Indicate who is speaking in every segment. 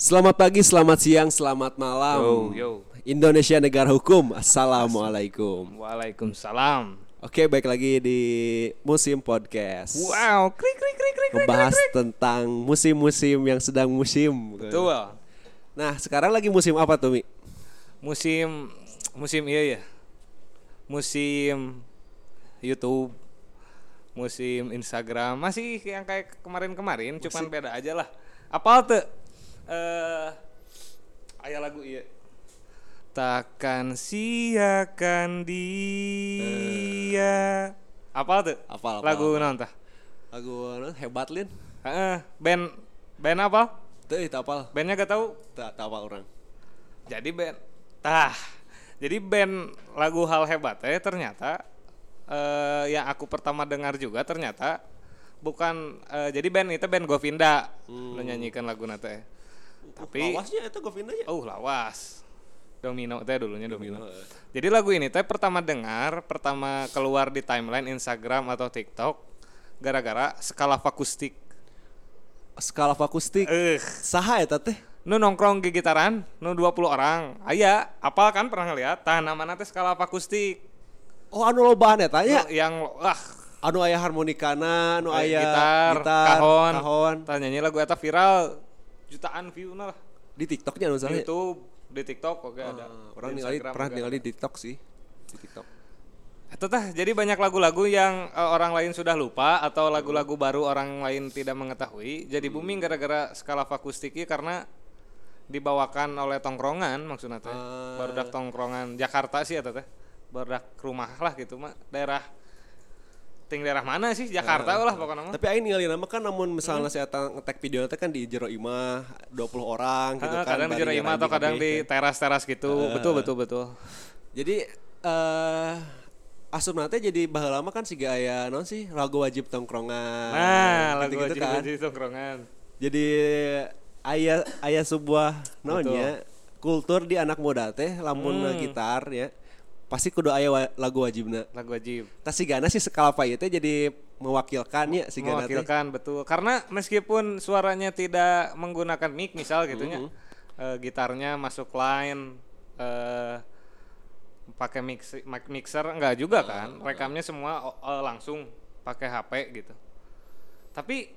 Speaker 1: Selamat pagi, selamat siang, selamat malam.
Speaker 2: Yo, yo.
Speaker 1: Indonesia negara hukum. Assalamualaikum.
Speaker 2: Waalaikumsalam.
Speaker 1: Oke, baik lagi di musim podcast.
Speaker 2: Wow, krik krik krik krik.
Speaker 1: Membahas tentang musim-musim yang sedang musim.
Speaker 2: Betul.
Speaker 1: Nah, sekarang lagi musim apa tuh, Mi?
Speaker 2: Musim musim iya ya. Musim YouTube, musim Instagram masih yang kayak kemarin-kemarin, cuman beda aja lah. Apa tuh? Eh, ayah lagu iya. Takkan siakan dia. Apa tuh?
Speaker 1: Apal, apal,
Speaker 2: Lagu tah?
Speaker 1: Lagu hebat, Lin.
Speaker 2: Heeh, band band apa?
Speaker 1: Tuh, itu apal.
Speaker 2: Bandnya gak tahu.
Speaker 1: Tak apal orang.
Speaker 2: Jadi band tah. Jadi band lagu hal hebat eh ternyata eh yang aku pertama dengar juga ternyata bukan eh, jadi band itu band Govinda
Speaker 1: Hmm.
Speaker 2: nu nyanyikan lagu teh. Tapi
Speaker 1: Lawasnya itu Govinda ya?
Speaker 2: oh lawas. Domino teh dulunya Domino.
Speaker 1: Domino, eh.
Speaker 2: Jadi lagu ini teh pertama dengar, pertama keluar di timeline Instagram atau TikTok gara-gara skala akustik.
Speaker 1: Skala akustik.
Speaker 2: Eh,
Speaker 1: Saha eta teh?
Speaker 2: nu nongkrong di gitaran, nu 20 orang. Aya, apal kan pernah ngeliat? Tah namanya teh skala akustik.
Speaker 1: Oh, anu lobaan eta.
Speaker 2: Nu yang wah
Speaker 1: Anu aya harmonikana, anu
Speaker 2: aya
Speaker 1: aya
Speaker 2: gitar, kahon,
Speaker 1: kahon.
Speaker 2: Tah nyanyi lagu eta viral jutaan view lah.
Speaker 1: Di TikToknya
Speaker 2: Di
Speaker 1: saha?
Speaker 2: YouTube, di TikTok oke ada.
Speaker 1: Ah, orang
Speaker 2: Di
Speaker 1: ningali pernah ningali
Speaker 2: ada.
Speaker 1: di TikTok sih. Di TikTok.
Speaker 2: Eta tah jadi banyak lagu-lagu yang eh, orang lain sudah lupa atau lagu-lagu baru orang lain tidak mengetahui jadi booming gara-gara skala akustiknya karena dibawakan oleh tongkrongan maksudnya teh.
Speaker 1: Ah.
Speaker 2: Barudak tongkrongan Jakarta sih eta teh. Barudak rumah lah gitu mah daerah ting daerah mana sih Jakarta lah pokoknya.
Speaker 1: Tapi aing ningali nama kan namun misalnya saya ta- ngetek video teh kan di jero imah 20 orang gitu
Speaker 2: Ah,
Speaker 1: kan.
Speaker 2: kadang di Jero Imah atau kadang di
Speaker 1: kan.
Speaker 2: teras-teras gitu. Betul betul betul.
Speaker 1: Jadi eh asup nanti jadi baheula mah kan siga aya naon sih lagu wajib tongkrongan.
Speaker 2: Nah, lagu
Speaker 1: gitu-gitu
Speaker 2: wajib
Speaker 1: kan.
Speaker 2: wajib tongkrongan.
Speaker 1: Jadi aya aya sebuah naonnya kultur di anak muda teh lamun
Speaker 2: Hmm.
Speaker 1: gitar ya. Pasti kudu aya wa- lagu wajibna.
Speaker 2: Lagu wajib.
Speaker 1: Tas sigana sih skala paye teh jadi mewakilkan ya sigana
Speaker 2: mewakilkan betul. Karena meskipun suaranya tidak menggunakan mic misal gitunya eh, gitarnya masuk line eh pakai mix mic mixer enggak juga kan. Rekamnya semua eh, langsung pakai HP gitu. Tapi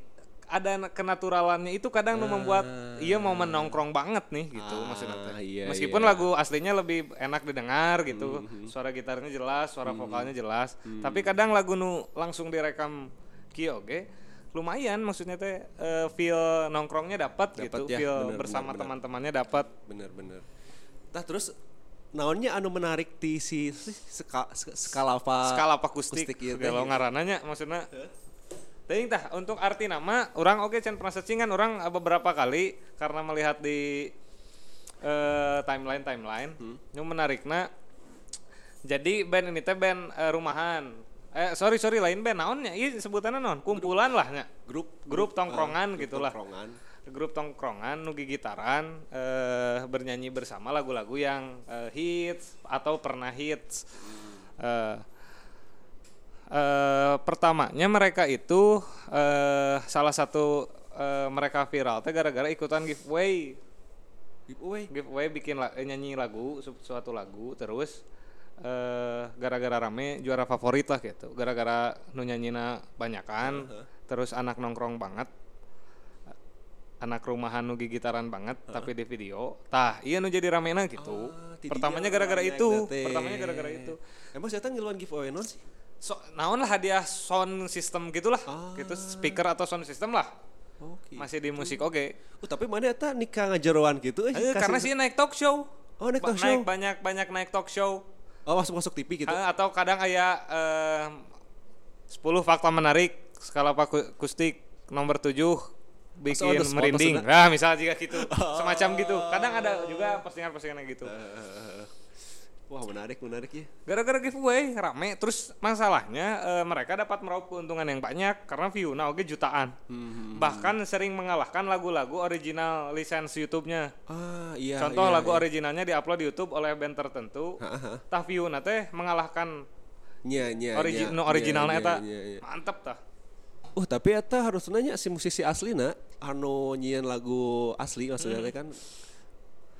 Speaker 2: ada na- kenaturalannya itu kadang nu membuat iya mau menongkrong banget nih gitu
Speaker 1: Ah,
Speaker 2: maksudnya teh.
Speaker 1: iya,
Speaker 2: meskipun
Speaker 1: iya.
Speaker 2: lagu aslinya lebih enak didengar gitu suara gitarnya jelas suara vokalnya jelas tapi kadang lagu nu langsung direkam kieu oge lumayan maksudnya teh eh, feel nongkrongnya dapat gitu
Speaker 1: ya,
Speaker 2: feel
Speaker 1: bener,
Speaker 2: bersama teman-temannya dapat
Speaker 1: Bener-bener. Nah terus naonnya anu menarik di si si ska, ska- skala apa?
Speaker 2: skala akustik,
Speaker 1: akustik teh
Speaker 2: segala
Speaker 1: gitu.
Speaker 2: ngarananya maksudnya Teuing tah untuk arti nama orang oke can pernah searching kan orang eh, beberapa kali karena melihat di eh, timeline timeline
Speaker 1: Hmm.
Speaker 2: yang menariknya jadi band ini teh band eh, rumahan. Eh sorry sorry lain band naonnya ini sebutannya non kumpulan lah nya.
Speaker 1: Grup.
Speaker 2: Grup tongkrongan
Speaker 1: ah, grup
Speaker 2: gitulah
Speaker 1: tongkrongan.
Speaker 2: grup tongkrongan nugi gitaran eh, bernyanyi bersama lagu-lagu yang eh, hits atau pernah hits. Eh, eh, pertamanya mereka itu eh, salah satu eh, mereka viral teh gara-gara ikutan giveaway.
Speaker 1: Giveaway.
Speaker 2: giveaway bikin la- eh, nyanyi lagu su- suatu lagu terus eh gara-gara rame juara favorit lah gitu. Gara-gara nu nyanyina banyakan terus anak nongkrong banget. Anak rumahan nu gigitaran banget tapi di video. Tah iya nu jadi ramena gitu.
Speaker 1: Ti
Speaker 2: pertamanya gara-gara itu pertamanya gara-gara itu.
Speaker 1: Emang saya ngiluan giveaway non sih?
Speaker 2: So naon lah hadiah sound system gitulah
Speaker 1: Ah.
Speaker 2: gitu speaker atau sound system lah
Speaker 1: Oke.
Speaker 2: masih di musik oke
Speaker 1: Oh, tapi mana eta nikah ngajeroan gitu eh,
Speaker 2: Eh, karena sih naik talk show
Speaker 1: Oh, naik
Speaker 2: Ba-
Speaker 1: talk show.
Speaker 2: banyak banyak naik talk show
Speaker 1: Oh, masuk masuk TV gitu.
Speaker 2: Eh, atau kadang aya eh, 10 fakta menarik skala aku- akustik nomor 7 bikin
Speaker 1: spot
Speaker 2: merinding. Nah, misalnya jika gitu. Semacam gitu. Kadang ada juga postingan-postingan gitu.
Speaker 1: Eh, Wah, menarik, menarik ya.
Speaker 2: Gara-gara giveaway rame terus masalahnya eh, mereka dapat meraup keuntungan yang banyak karena view nah oke jutaan.
Speaker 1: Hmm.
Speaker 2: Bahkan sering mengalahkan lagu-lagu original lisensi YouTube-nya.
Speaker 1: Ah, iya.
Speaker 2: Contoh
Speaker 1: iya,
Speaker 2: lagu
Speaker 1: iya.
Speaker 2: originalnya diupload di YouTube oleh band tertentu. Tah view teh mengalahkan
Speaker 1: Nya, nya,
Speaker 2: origi
Speaker 1: nya,
Speaker 2: nu
Speaker 1: nya,
Speaker 2: originalnya
Speaker 1: nya, nya, nya.
Speaker 2: mantep tah
Speaker 1: Uh tapi eta harus nanya si musisi asli na anu nyian lagu asli maksudnya
Speaker 2: Hmm.
Speaker 1: kan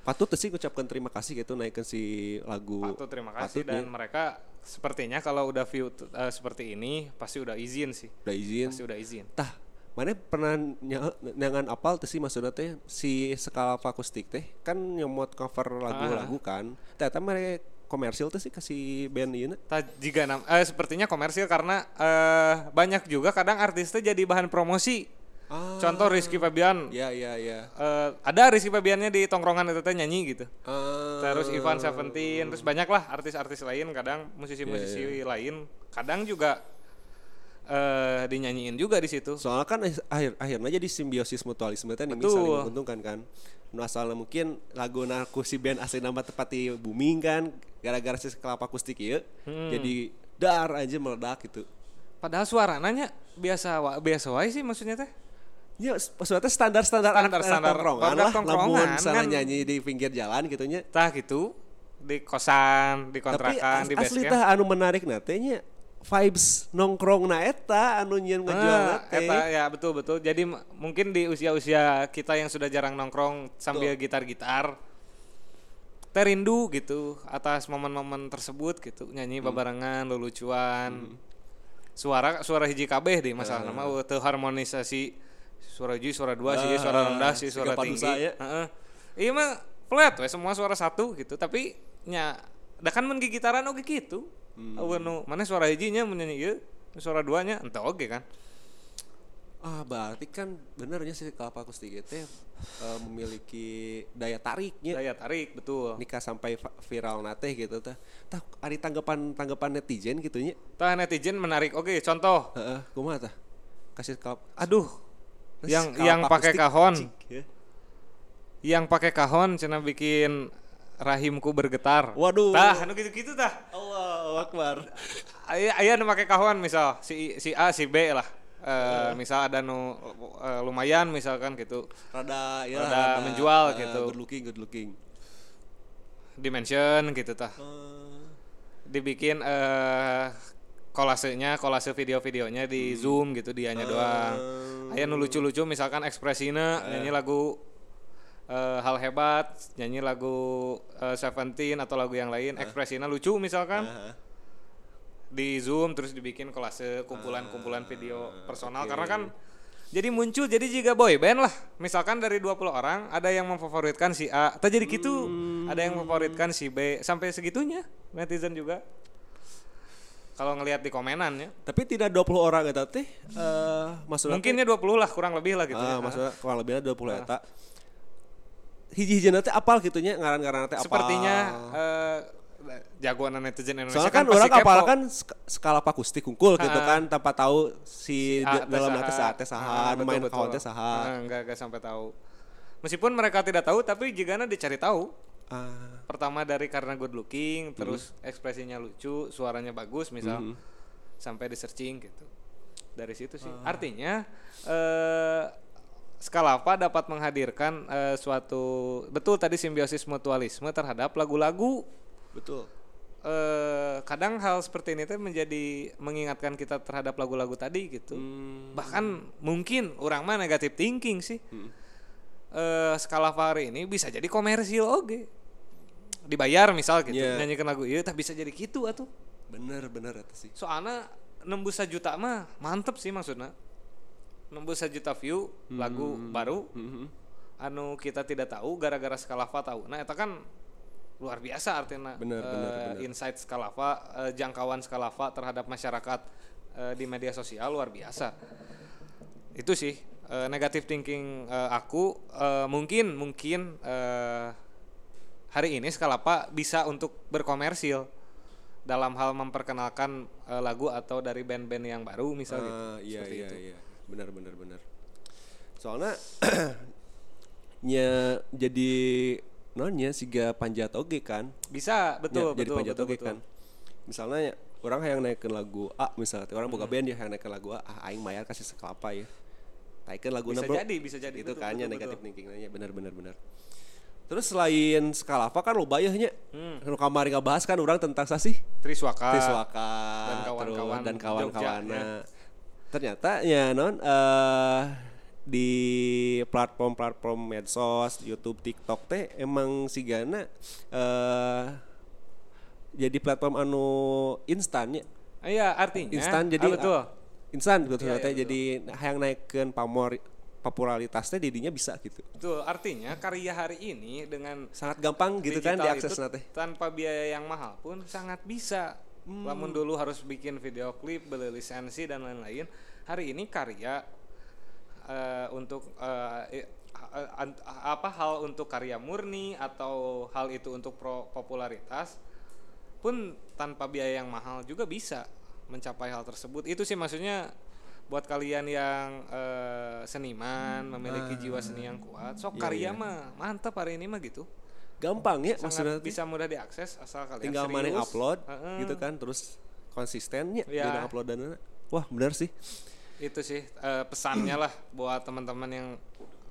Speaker 1: patut sih ucapkan terima kasih gitu naikkan si lagu
Speaker 2: Patut terima kasih
Speaker 1: patut
Speaker 2: dan
Speaker 1: nih.
Speaker 2: mereka sepertinya kalau udah view eh, seperti ini pasti udah izin sih.
Speaker 1: udah izin
Speaker 2: Pasti udah izin.
Speaker 1: tah mana pernah ny- nyangan apal teh sih maksudnya teh si skala akustik teh kan nyomot cover lagu-lagu kan ternyata mereka komersil teh sih kasih band ini
Speaker 2: jika eh, sepertinya komersil karena eh, banyak juga kadang artisnya jadi bahan promosi.
Speaker 1: Ah
Speaker 2: Contoh Rizky Febian.
Speaker 1: ya ya ya
Speaker 2: Eh, ada Rizky Febiannya di tongkrongan itu teh nyanyi gitu.
Speaker 1: Ah,
Speaker 2: Terus Ivan Seventeen, terus banyak lah artis-artis lain, kadang musisi-musisi
Speaker 1: Iya,
Speaker 2: lain, kadang juga eh dinyanyiin juga di situ.
Speaker 1: soalnya kan akhir akhirnya jadi simbiosis mutualisme teh nih saling menguntungkan kan asalnya mungkin lagu naku si band asli nama tepati booming kan gara-gara si kelapa akustik ya
Speaker 2: Hmm.
Speaker 1: jadi dar aja meledak gitu
Speaker 2: Padahal suara nanya biasa wa, biasa wae sih maksudnya teh.
Speaker 1: Ya, maksudnya standar-standar anak,
Speaker 2: Standar-standar
Speaker 1: tongkrongan lah, lamun sana
Speaker 2: kan.
Speaker 1: nyanyi di pinggir jalan gitunya.
Speaker 2: Tah gitu di kosan, di
Speaker 1: Tapi
Speaker 2: kontrakan,
Speaker 1: as-
Speaker 2: di base
Speaker 1: asli
Speaker 2: camp.
Speaker 1: tah anu menarik natenya vibes nongkrong na eta anu nyeun ngejual
Speaker 2: Ah,
Speaker 1: nate.
Speaker 2: eta ya betul betul. Jadi mungkin di usia-usia kita yang sudah jarang nongkrong sambil gitar-gitar terindu gitu atas momen-momen tersebut gitu nyanyi
Speaker 1: Hmm.
Speaker 2: babarengan lelucuan suara suara hiji kabeh deh masalah nama teu harmonisasi suara hiji suara dua sih
Speaker 1: Ah,
Speaker 2: suara rendah sih suara tinggi
Speaker 1: padusa ya.
Speaker 2: Heeh. iya mah flat we semua suara satu gitu tapi nya da kan mun gigitaran oge gitu
Speaker 1: Hmm.
Speaker 2: Nu mana suara hijinya mun nyanyi ieu suara duanya ente oge kan
Speaker 1: Ah, berarti kan benernya si kelapa akustik itu eh, memiliki daya tariknya.
Speaker 2: daya tarik betul
Speaker 1: Nikah sampai viral nate gitu tah. Tah ada tanggapan tanggapan netizen gitu nya.
Speaker 2: tah netizen menarik oke contoh
Speaker 1: Heeh, kumaha tah? Kasih kelapa
Speaker 2: aduh yang yang pakai kahon
Speaker 1: ya.
Speaker 2: yang pakai kahon cina bikin rahimku bergetar
Speaker 1: Waduh.
Speaker 2: tah anu gitu-gitu tah
Speaker 1: Allahu Akbar.
Speaker 2: aya aya nu pakai kahon misal si si A si B lah Eh, misal ada nu eh, lumayan misalkan gitu
Speaker 1: Rada ya
Speaker 2: Rada menjual
Speaker 1: eh,
Speaker 2: gitu.
Speaker 1: Good looking, good looking.
Speaker 2: dimension gitu tah dibikin eh kolasenya kolase video-videonya di zoom gitu dianya doang. Aya nu lucu-lucu misalkan ekspresina nyanyi lagu eh, hal hebat nyanyi lagu eh, Seventeen atau lagu yang lain ekspresinya lucu misalkan.
Speaker 1: Heeh.
Speaker 2: di zoom terus dibikin kolase kumpulan-kumpulan video personal. Karena kan jadi muncul jadi jika boy band lah. Misalkan dari 20 orang ada yang memfavoritkan si A. Atau jadi gitu. Ada yang memfavoritkan si B. Sampai segitunya netizen juga kalau ngelihat di komenan ya
Speaker 1: Tapi tidak 20 orang eta teh eh maksudnya
Speaker 2: mungkinnya 20 lah kurang lebih lah gitu
Speaker 1: ah,
Speaker 2: ya.
Speaker 1: maksudnya kurang lebihnya 20 eta. Hiji-hiji nanti apal gitu nya ngaran-ngaran teh apal.
Speaker 2: sepertinya eh, jagoan netizen Indonesia
Speaker 1: Soalnya kan,
Speaker 2: pasti
Speaker 1: orang apal kan sk- skala akustik kungkul gitu
Speaker 2: Ah.
Speaker 1: kan tanpa tahu si
Speaker 2: Si A
Speaker 1: dalam nanti saat teh
Speaker 2: Ah,
Speaker 1: saha,
Speaker 2: betul,
Speaker 1: main kawan teh saha.
Speaker 2: Ah, enggak enggak sampai tahu meskipun mereka tidak tahu tapi jika dicari tahu
Speaker 1: Ah,
Speaker 2: pertama dari karena good looking terus ekspresinya lucu suaranya bagus misal sampai di searching gitu. Dari situ sih. Artinya eh Skalapa dapat menghadirkan eh, suatu betul tadi simbiosis mutualisme terhadap lagu-lagu.
Speaker 1: Betul.
Speaker 2: eh kadang hal seperti ini tuh menjadi mengingatkan kita terhadap lagu-lagu tadi gitu.
Speaker 1: Hmm.
Speaker 2: bahkan mungkin orang mah negatif thinking sih eh skala hari ini bisa jadi komersil oke dibayar misal gitu
Speaker 1: Yeah.
Speaker 2: nyanyikan lagu iya tak bisa jadi gitu atuh
Speaker 1: Bener bener eta sih.
Speaker 2: soalnya nembus sejuta mah mantep sih maksudnya nembus sejuta view lagu baru
Speaker 1: Mhm.
Speaker 2: anu kita tidak tahu gara-gara Skalava tahu nah itu kan luar biasa artinya
Speaker 1: Bener,
Speaker 2: eh,
Speaker 1: bener, bener.
Speaker 2: insight Skalava eh, jangkauan Skalava terhadap masyarakat eh, di media sosial luar biasa itu sih eh, negative thinking eh, aku eh, mungkin mungkin eh, hari ini Skalapa bisa untuk berkomersil dalam hal memperkenalkan eh, lagu atau dari band-band yang baru misal gitu
Speaker 1: Ah, iya
Speaker 2: Seperti
Speaker 1: iya
Speaker 2: itu.
Speaker 1: iya. Benar benar benar. Soalnya nya jadi nonnya siga panjat oge kan.
Speaker 2: bisa betul
Speaker 1: Ya, jadi
Speaker 2: betul
Speaker 1: panjat
Speaker 2: betul,
Speaker 1: oge
Speaker 2: betul.
Speaker 1: kan. Misalnya ya, orang yang naikin lagu A misalnya orang boga band ya yang naikin lagu A, ah aing bayar kasih sekelapa ya. Naikin lagu
Speaker 2: bisa
Speaker 1: bro.
Speaker 2: jadi bisa jadi
Speaker 1: itu
Speaker 2: betul,
Speaker 1: kan ya
Speaker 2: betul,
Speaker 1: negatif
Speaker 2: betul.
Speaker 1: thinking nya benar benar benar. Terus selain Skalava kan lo bayahnya.
Speaker 2: Hmm.
Speaker 1: Nu kamari bahas kan orang tentang sasih
Speaker 2: Triswaka
Speaker 1: Triswaka
Speaker 2: dan kawan-kawan
Speaker 1: dan kawan-kawannya. ternyata ya non eh di platform-platform medsos, YouTube, TikTok teh emang si Gana eh jadi platform anu instan ya.
Speaker 2: Iya, artinya
Speaker 1: Instan jadi
Speaker 2: ah, betul.
Speaker 1: Instan gitu teh
Speaker 2: iya,
Speaker 1: jadi yang naikkeun pamor popularitasnya didinya bisa gitu.
Speaker 2: Betul, artinya karya hari ini dengan
Speaker 1: Sangat gampang gitu kan diakses
Speaker 2: itu
Speaker 1: teh.
Speaker 2: tanpa biaya yang mahal pun sangat bisa.
Speaker 1: Hmm.
Speaker 2: Lamun dulu harus bikin video klip, beli lisensi dan lain-lain. Hari ini karya eh, untuk eh, a- apa hal untuk karya murni atau hal itu untuk pro popularitas pun tanpa biaya yang mahal juga bisa mencapai hal tersebut. Itu sih maksudnya buat kalian yang eh, seniman memiliki jiwa seni yang kuat, sok
Speaker 1: Iya,
Speaker 2: karya
Speaker 1: iya.
Speaker 2: mah mantap hari ini mah gitu.
Speaker 1: Gampang ya maksudnya
Speaker 2: bisa mudah diakses asal kalian
Speaker 1: tinggal mana upload
Speaker 2: Heeh.
Speaker 1: gitu kan terus konsistennya
Speaker 2: Ya.
Speaker 1: yeah. uploadannya. Wah, benar sih.
Speaker 2: Itu sih eh, pesannya lah buat teman-teman yang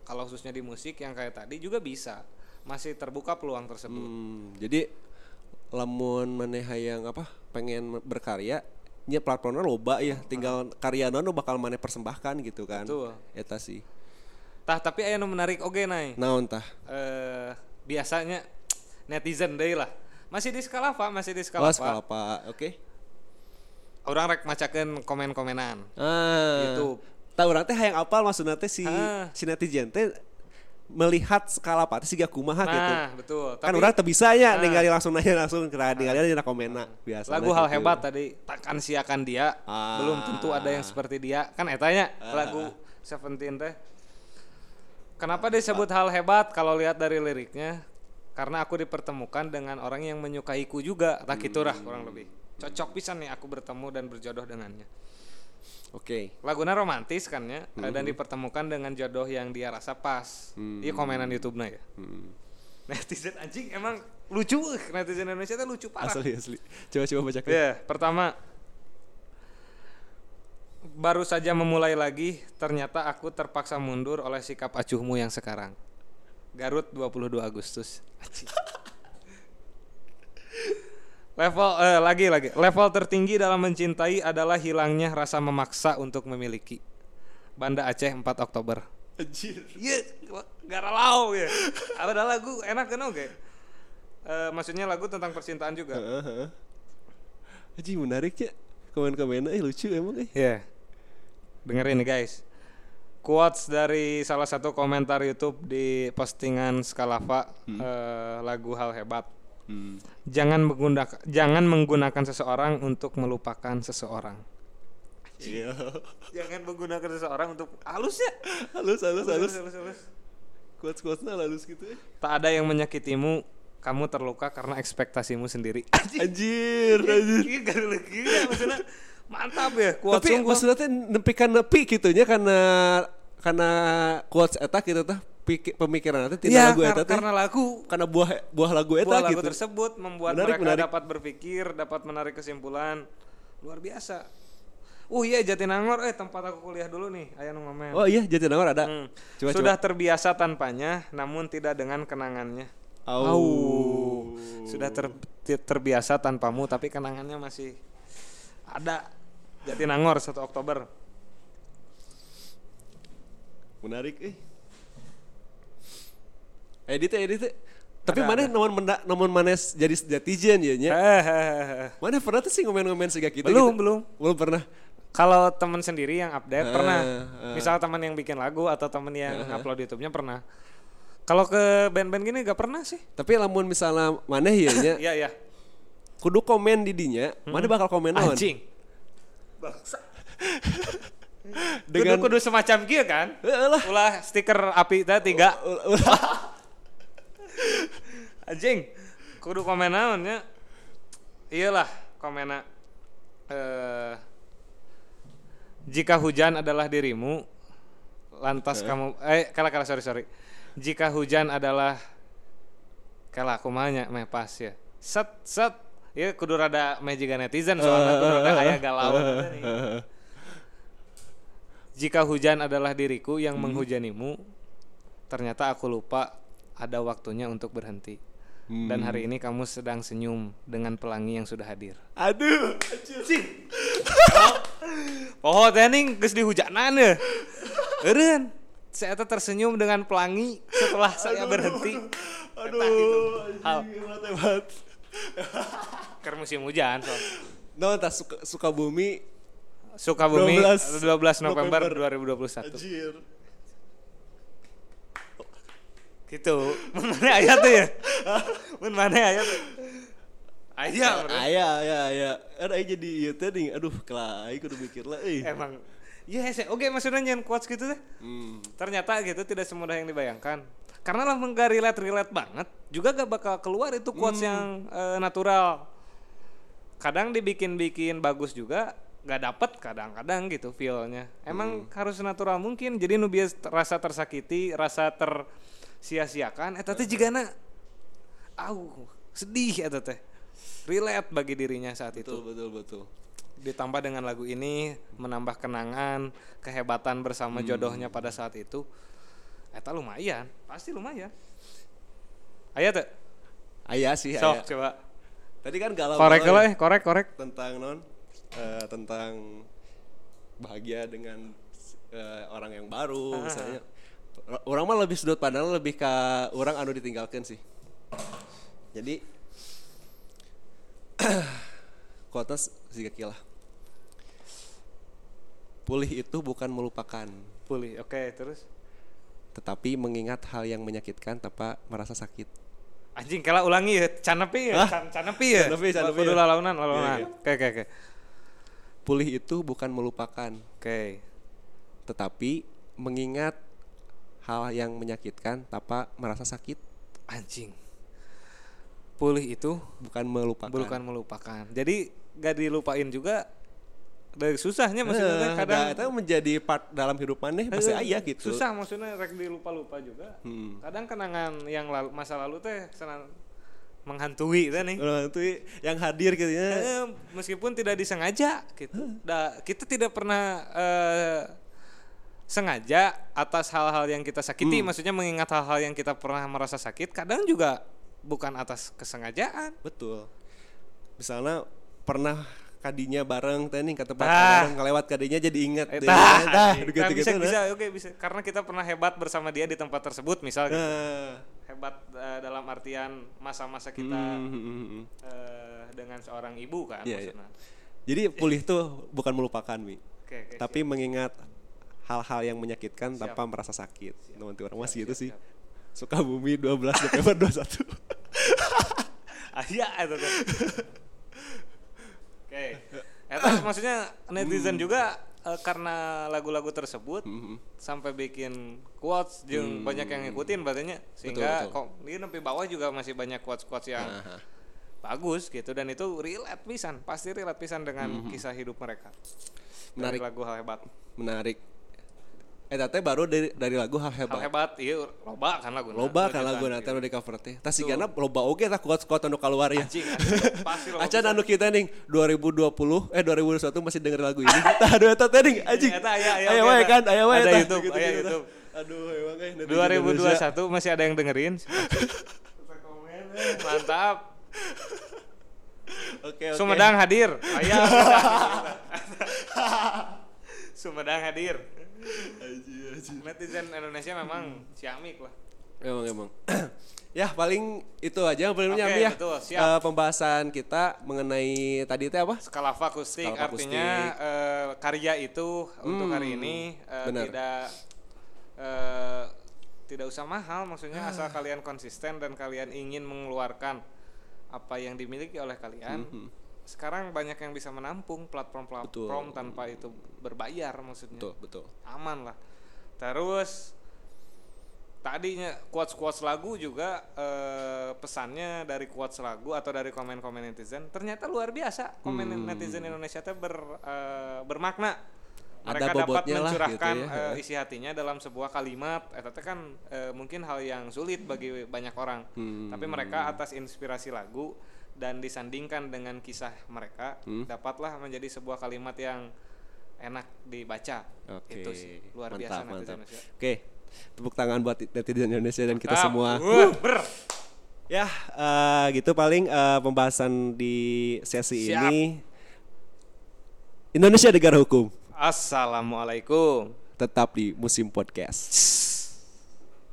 Speaker 2: kalau khususnya di musik yang kayak tadi juga bisa masih terbuka peluang tersebut.
Speaker 1: Hmm, jadi lamun maneh hayang apa pengen berkarya nya platformnya loba ya tinggal karya nu bakal maneh persembahkan gitu kan
Speaker 2: Betul.
Speaker 1: eta sih
Speaker 2: Tah tapi aya nu menarik oge nai.
Speaker 1: naon tah
Speaker 2: Eh biasanya netizen deui lah. Masih di skala apa? Masih di
Speaker 1: oh
Speaker 2: skala apa?
Speaker 1: skala apa oke
Speaker 2: Orang rek macakeun komen-komenan.
Speaker 1: ah
Speaker 2: YouTube.
Speaker 1: tahu orang teh hayang apal maksudnya teh si
Speaker 2: Ah.
Speaker 1: si netizen teh melihat skala apa teh siga kumaha gitu.
Speaker 2: Nah, betul.
Speaker 1: kan
Speaker 2: Tapi
Speaker 1: orang teh bisa ya
Speaker 2: Ah.
Speaker 1: ningali langsung nanya langsung kira ningali aja komenna biasa
Speaker 2: lagu hal hebat tadi takkan siakan dia.
Speaker 1: Ah.
Speaker 2: belum tentu ada yang seperti dia. Kan etanya lagu Seventeen teh. Kenapa disebut hal hebat? Kalau lihat dari liriknya karena aku dipertemukan dengan orang yang menyukaiku juga. Tak gitu lah kurang lebih. Cocok pisan nih aku bertemu dan berjodoh dengannya
Speaker 1: oke.
Speaker 2: Lagunya romantis kan ya eh, dan dipertemukan dengan jodoh yang dia rasa pas. Iya komenan YouTube nya ya.
Speaker 1: Hmm.
Speaker 2: netizen anjing emang lucu netizen Indonesia tuh lucu parah.
Speaker 1: Asli asli. Coba coba baca
Speaker 2: Ya, pertama baru saja memulai lagi, ternyata aku terpaksa mundur oleh sikap acuhmu yang sekarang. Garut 22 Agustus. Level eh, lagi lagi. Level tertinggi dalam mencintai adalah hilangnya rasa memaksa untuk memiliki. Banda Aceh 4 Oktober.
Speaker 1: anjir
Speaker 2: Iya, garalau ya. Ada lagu enak kan oke. Eh, maksudnya lagu tentang percintaan juga.
Speaker 1: Heeh. Aji menarik ya komen-komennya eh, lucu emang eh.
Speaker 2: Ya. Dengerin nih guys. Quotes dari salah satu komentar YouTube di postingan Skalava eh, lagu hal hebat.
Speaker 1: Hmm.
Speaker 2: Jangan menggunakan jangan menggunakan seseorang untuk melupakan seseorang.
Speaker 1: Iya.
Speaker 2: Jangan menggunakan seseorang untuk halus ya.
Speaker 1: halus halus halus.
Speaker 2: halus, halus.
Speaker 1: Quotes quotesnya halus gitu ya.
Speaker 2: Tak ada yang menyakitimu, kamu terluka karena ekspektasimu sendiri.
Speaker 1: Anjir, anjir.
Speaker 2: Iya, ya maksudnya mantap ya. Quotes
Speaker 1: Tapi
Speaker 2: sungguh.
Speaker 1: maksudnya nempikan nepi gitu nya karena karena quotes eta gitu tah piki- pemikiran teh tina
Speaker 2: Iya,
Speaker 1: lagu eta teh.
Speaker 2: karena lagu
Speaker 1: Karena buah buah lagu eta
Speaker 2: buah lagu
Speaker 1: gitu.
Speaker 2: tersebut membuat
Speaker 1: Menarik,
Speaker 2: mereka
Speaker 1: menarik.
Speaker 2: dapat berpikir, dapat menarik kesimpulan luar biasa. Oh iya Jatinangor, eh tempat aku kuliah dulu nih, ayah nu ngomen.
Speaker 1: Oh iya Jatinangor ada.
Speaker 2: Hmm.
Speaker 1: Coba
Speaker 2: Sudah
Speaker 1: coba.
Speaker 2: terbiasa tanpanya, namun tidak dengan kenangannya.
Speaker 1: Au.
Speaker 2: Au. Sudah ter- terbiasa tanpamu, tapi kenangannya masih ada. Jatinangor 1 Oktober.
Speaker 1: Menarik eh. Edit ya, edit. ya. Tapi
Speaker 2: Ada,
Speaker 1: mana nomor menda, nomor mana jadi jatijen ya nya.
Speaker 2: Eh,
Speaker 1: Mana pernah tuh sih ngomen-ngomen sega kita
Speaker 2: belum,
Speaker 1: gitu?
Speaker 2: belum.
Speaker 1: Belum pernah.
Speaker 2: Kalau teman sendiri yang update
Speaker 1: Ah,
Speaker 2: pernah.
Speaker 1: ah.
Speaker 2: Misal teman yang bikin lagu atau teman yang upload YouTube-nya pernah. Kalau ke band-band gini gak pernah sih.
Speaker 1: Tapi lamun misalnya mana ya nya
Speaker 2: Iya, iya.
Speaker 1: kudu komen di dinya, mana bakal komen naon?
Speaker 2: Anjing. Bangsa.
Speaker 1: Dengan
Speaker 2: kudu, kudu semacam kia kan? Ulah stiker api teh tiga. Anjing. Kudu komen naon nya. Iyalah, komena eh jika hujan adalah dirimu, lantas kamu eh kalah kalah sorry sorry. Jika hujan adalah kalah aku mahanya meh pas ya. Set set ya kudu rada mejiga netizen soalnya kudu rada aya galau. Jika hujan adalah diriku yang menghujanimu, ternyata aku lupa ada waktunya untuk berhenti. Dan hari ini kamu sedang senyum dengan pelangi yang sudah hadir.
Speaker 1: Aduh, anjir.
Speaker 2: Poho teh ning geus dihujanan ya. Eureun. Saya tersenyum dengan pelangi setelah saya berhenti.
Speaker 1: Aduh, anjing, hebat.
Speaker 2: Ker musim hujan so.
Speaker 1: No, entah suka, suka bumi
Speaker 2: Sukabumi
Speaker 1: 12
Speaker 2: 12, November,
Speaker 1: November.
Speaker 2: 2021.
Speaker 1: Anjir.
Speaker 2: Gitu. Mun mana aya tuh ya? Mun mana aya tuh? Aya, bro.
Speaker 1: Aya, aya, aya. Ada aja jadi ieu teh ning aduh kelai kudu mikir lah euy.
Speaker 2: Emang Iya, yes, oke maksudnya nyen quotes gitu teh.
Speaker 1: Hmm.
Speaker 2: Ternyata gitu tidak semudah yang dibayangkan. Karena lah nggak relate relate banget, juga gak bakal keluar itu quotes yang eh, natural. Kadang dibikin-bikin bagus juga, gak dapet kadang-kadang gitu feelnya. Emang harus natural mungkin. Jadi nu bias rasa tersakiti, rasa tersia-siakan. Eh tapi jika na, au sedih eta teh. Relate bagi dirinya saat itu
Speaker 1: Betul, betul, betul.
Speaker 2: ditambah dengan lagu ini menambah kenangan kehebatan bersama jodohnya pada saat itu eta lumayan pasti lumayan aya tuh
Speaker 1: Aya sih, aya.
Speaker 2: sok coba
Speaker 1: Tadi kan galau
Speaker 2: korek
Speaker 1: galau ya,
Speaker 2: eh korek korek
Speaker 1: tentang non eh, tentang bahagia dengan eh, orang yang baru misalnya. Orang mah lebih sudut pandang lebih ke orang anu ditinggalkan sih. Jadi kuatnya sih kilah. Pulih itu bukan melupakan,
Speaker 2: pulih oke terus
Speaker 1: tetapi mengingat hal yang menyakitkan tanpa merasa sakit.
Speaker 2: anjing kala ulangi ya canepi ya? Can- canepi ya
Speaker 1: Canepi, canepi
Speaker 2: kudu
Speaker 1: ya.
Speaker 2: lalaunan lalaunan
Speaker 1: Iya,
Speaker 2: oke oke oke
Speaker 1: Pulih itu bukan melupakan,
Speaker 2: oke
Speaker 1: tetapi mengingat hal yang menyakitkan tanpa merasa sakit
Speaker 2: anjing pulih itu
Speaker 1: bukan melupakan.
Speaker 2: bukan melupakan jadi gak dilupain juga dari susahnya maksudnya teh
Speaker 1: Eh,
Speaker 2: kadang
Speaker 1: itu menjadi part dalam hidup maneh pasti
Speaker 2: Eh,
Speaker 1: aya gitu.
Speaker 2: Susah maksudnya rek dilupa-lupa juga.
Speaker 1: Hmm.
Speaker 2: Kadang kenangan yang lalu, masa lalu teh senang menghantui teh nih.
Speaker 1: Itu yang hadir gitu ya.
Speaker 2: Eh, meskipun tidak disengaja gitu. Da, kita tidak pernah eh, sengaja atas hal-hal yang kita sakiti,
Speaker 1: Hmm.
Speaker 2: maksudnya mengingat hal-hal yang kita pernah merasa sakit, kadang juga bukan atas kesengajaan.
Speaker 1: Betul. Misalnya pernah kadinya bareng nih ke tempat
Speaker 2: Tah.
Speaker 1: bareng ngelewat kadinya jadi ingat
Speaker 2: Eh,
Speaker 1: deh.
Speaker 2: anjing.
Speaker 1: gitu
Speaker 2: Nah, bisa,
Speaker 1: gitu
Speaker 2: bisa, oke bisa. Karena kita pernah hebat bersama dia di tempat tersebut, misal gitu.
Speaker 1: Nah.
Speaker 2: hebat eh, dalam artian masa-masa kita
Speaker 1: Hmm,
Speaker 2: eh, dengan seorang ibu kan
Speaker 1: iya.
Speaker 2: maksudnya.
Speaker 1: Jadi pulih tuh bukan melupakan, Mi.
Speaker 2: Oke, oke.
Speaker 1: Tapi mengingat hal-hal yang menyakitkan tanpa merasa sakit. Teman orang masih gitu sih. Suka bumi 12 November 21.
Speaker 2: Ah, iya itu tuh. Oke. Eta maksudnya netizen juga eh, karena lagu-lagu tersebut
Speaker 1: Mhm.
Speaker 2: sampai bikin quotes jeung banyak yang ngikutin berarti sehingga
Speaker 1: betul.
Speaker 2: kok di nempi bawah juga masih banyak quotes-quotes yang
Speaker 1: Aha.
Speaker 2: bagus gitu dan itu relate pisan, pasti relate pisan dengan kisah hidup mereka. Dari
Speaker 1: Menarik.
Speaker 2: lagu hal hebat.
Speaker 1: Menarik. Eh teh baru dari dari lagu hal
Speaker 2: Hal
Speaker 1: hebat.
Speaker 2: hebat, iya loba kan lagu.
Speaker 1: Loba kan lagu nanti anu di cover teh. Tah sigana loba oge tah kuat-kuat anu keluar ya.
Speaker 2: Anjing, anjing, pasti loba.
Speaker 1: Acan anu kita nih 2020 eh 2021 masih denger lagu ini. Tah aduh eta teh nih anjing.
Speaker 2: Eta aya, aya,
Speaker 1: Aya
Speaker 2: oke,
Speaker 1: wae
Speaker 2: eta.
Speaker 1: kan, aya wae
Speaker 2: Ada. YouTube,
Speaker 1: Gitu-gitu
Speaker 2: aya
Speaker 1: tah.
Speaker 2: YouTube.
Speaker 1: Aduh emang eh Indonesia.
Speaker 2: 2021 masih ada yang dengerin. Mantap.
Speaker 1: Oke oke.
Speaker 2: Sumedang hadir. Aya. Sumedang hadir. Netizen Indonesia memang ciamik lah.
Speaker 1: Emang emang. ya paling itu aja paling
Speaker 2: Oke,
Speaker 1: ya.
Speaker 2: betul, siap.
Speaker 1: Eh, pembahasan kita mengenai tadi teh apa?
Speaker 2: Skala akustik
Speaker 1: Skala
Speaker 2: artinya eh, karya itu untuk hari ini eh,
Speaker 1: benar.
Speaker 2: tidak eh, tidak usah mahal maksudnya asal kalian konsisten dan kalian ingin mengeluarkan apa yang dimiliki oleh kalian. Sekarang banyak yang bisa menampung platform-platform tanpa itu berbayar maksudnya.
Speaker 1: Betul betul.
Speaker 2: Aman lah. Terus tadinya quotes-quotes lagu juga eh, pesannya dari quotes lagu atau dari komen-komen netizen ternyata luar biasa komen
Speaker 1: Hmm.
Speaker 2: netizen Indonesia teh ber, eh, bermakna
Speaker 1: Ada
Speaker 2: mereka dapat
Speaker 1: bobotnya lah
Speaker 2: mencurahkan
Speaker 1: gitu ya.
Speaker 2: eh, isi hatinya dalam sebuah kalimat eta teh kan eh, mungkin hal yang sulit bagi banyak orang
Speaker 1: Hmm.
Speaker 2: tapi mereka atas inspirasi lagu dan disandingkan dengan kisah mereka
Speaker 1: Hmm.
Speaker 2: dapatlah menjadi sebuah kalimat yang enak dibaca
Speaker 1: Oke.
Speaker 2: itu sih luar
Speaker 1: mantap,
Speaker 2: biasa
Speaker 1: mantap. Oke. Tepuk tangan buat netizen Indonesia dan kita
Speaker 2: Mantap.
Speaker 1: semua.
Speaker 2: Wuh, ber.
Speaker 1: Ya, eh, gitu paling eh, pembahasan di sesi
Speaker 2: Siap.
Speaker 1: ini. Indonesia negara hukum.
Speaker 2: Assalamualaikum.
Speaker 1: Tetap di musim podcast.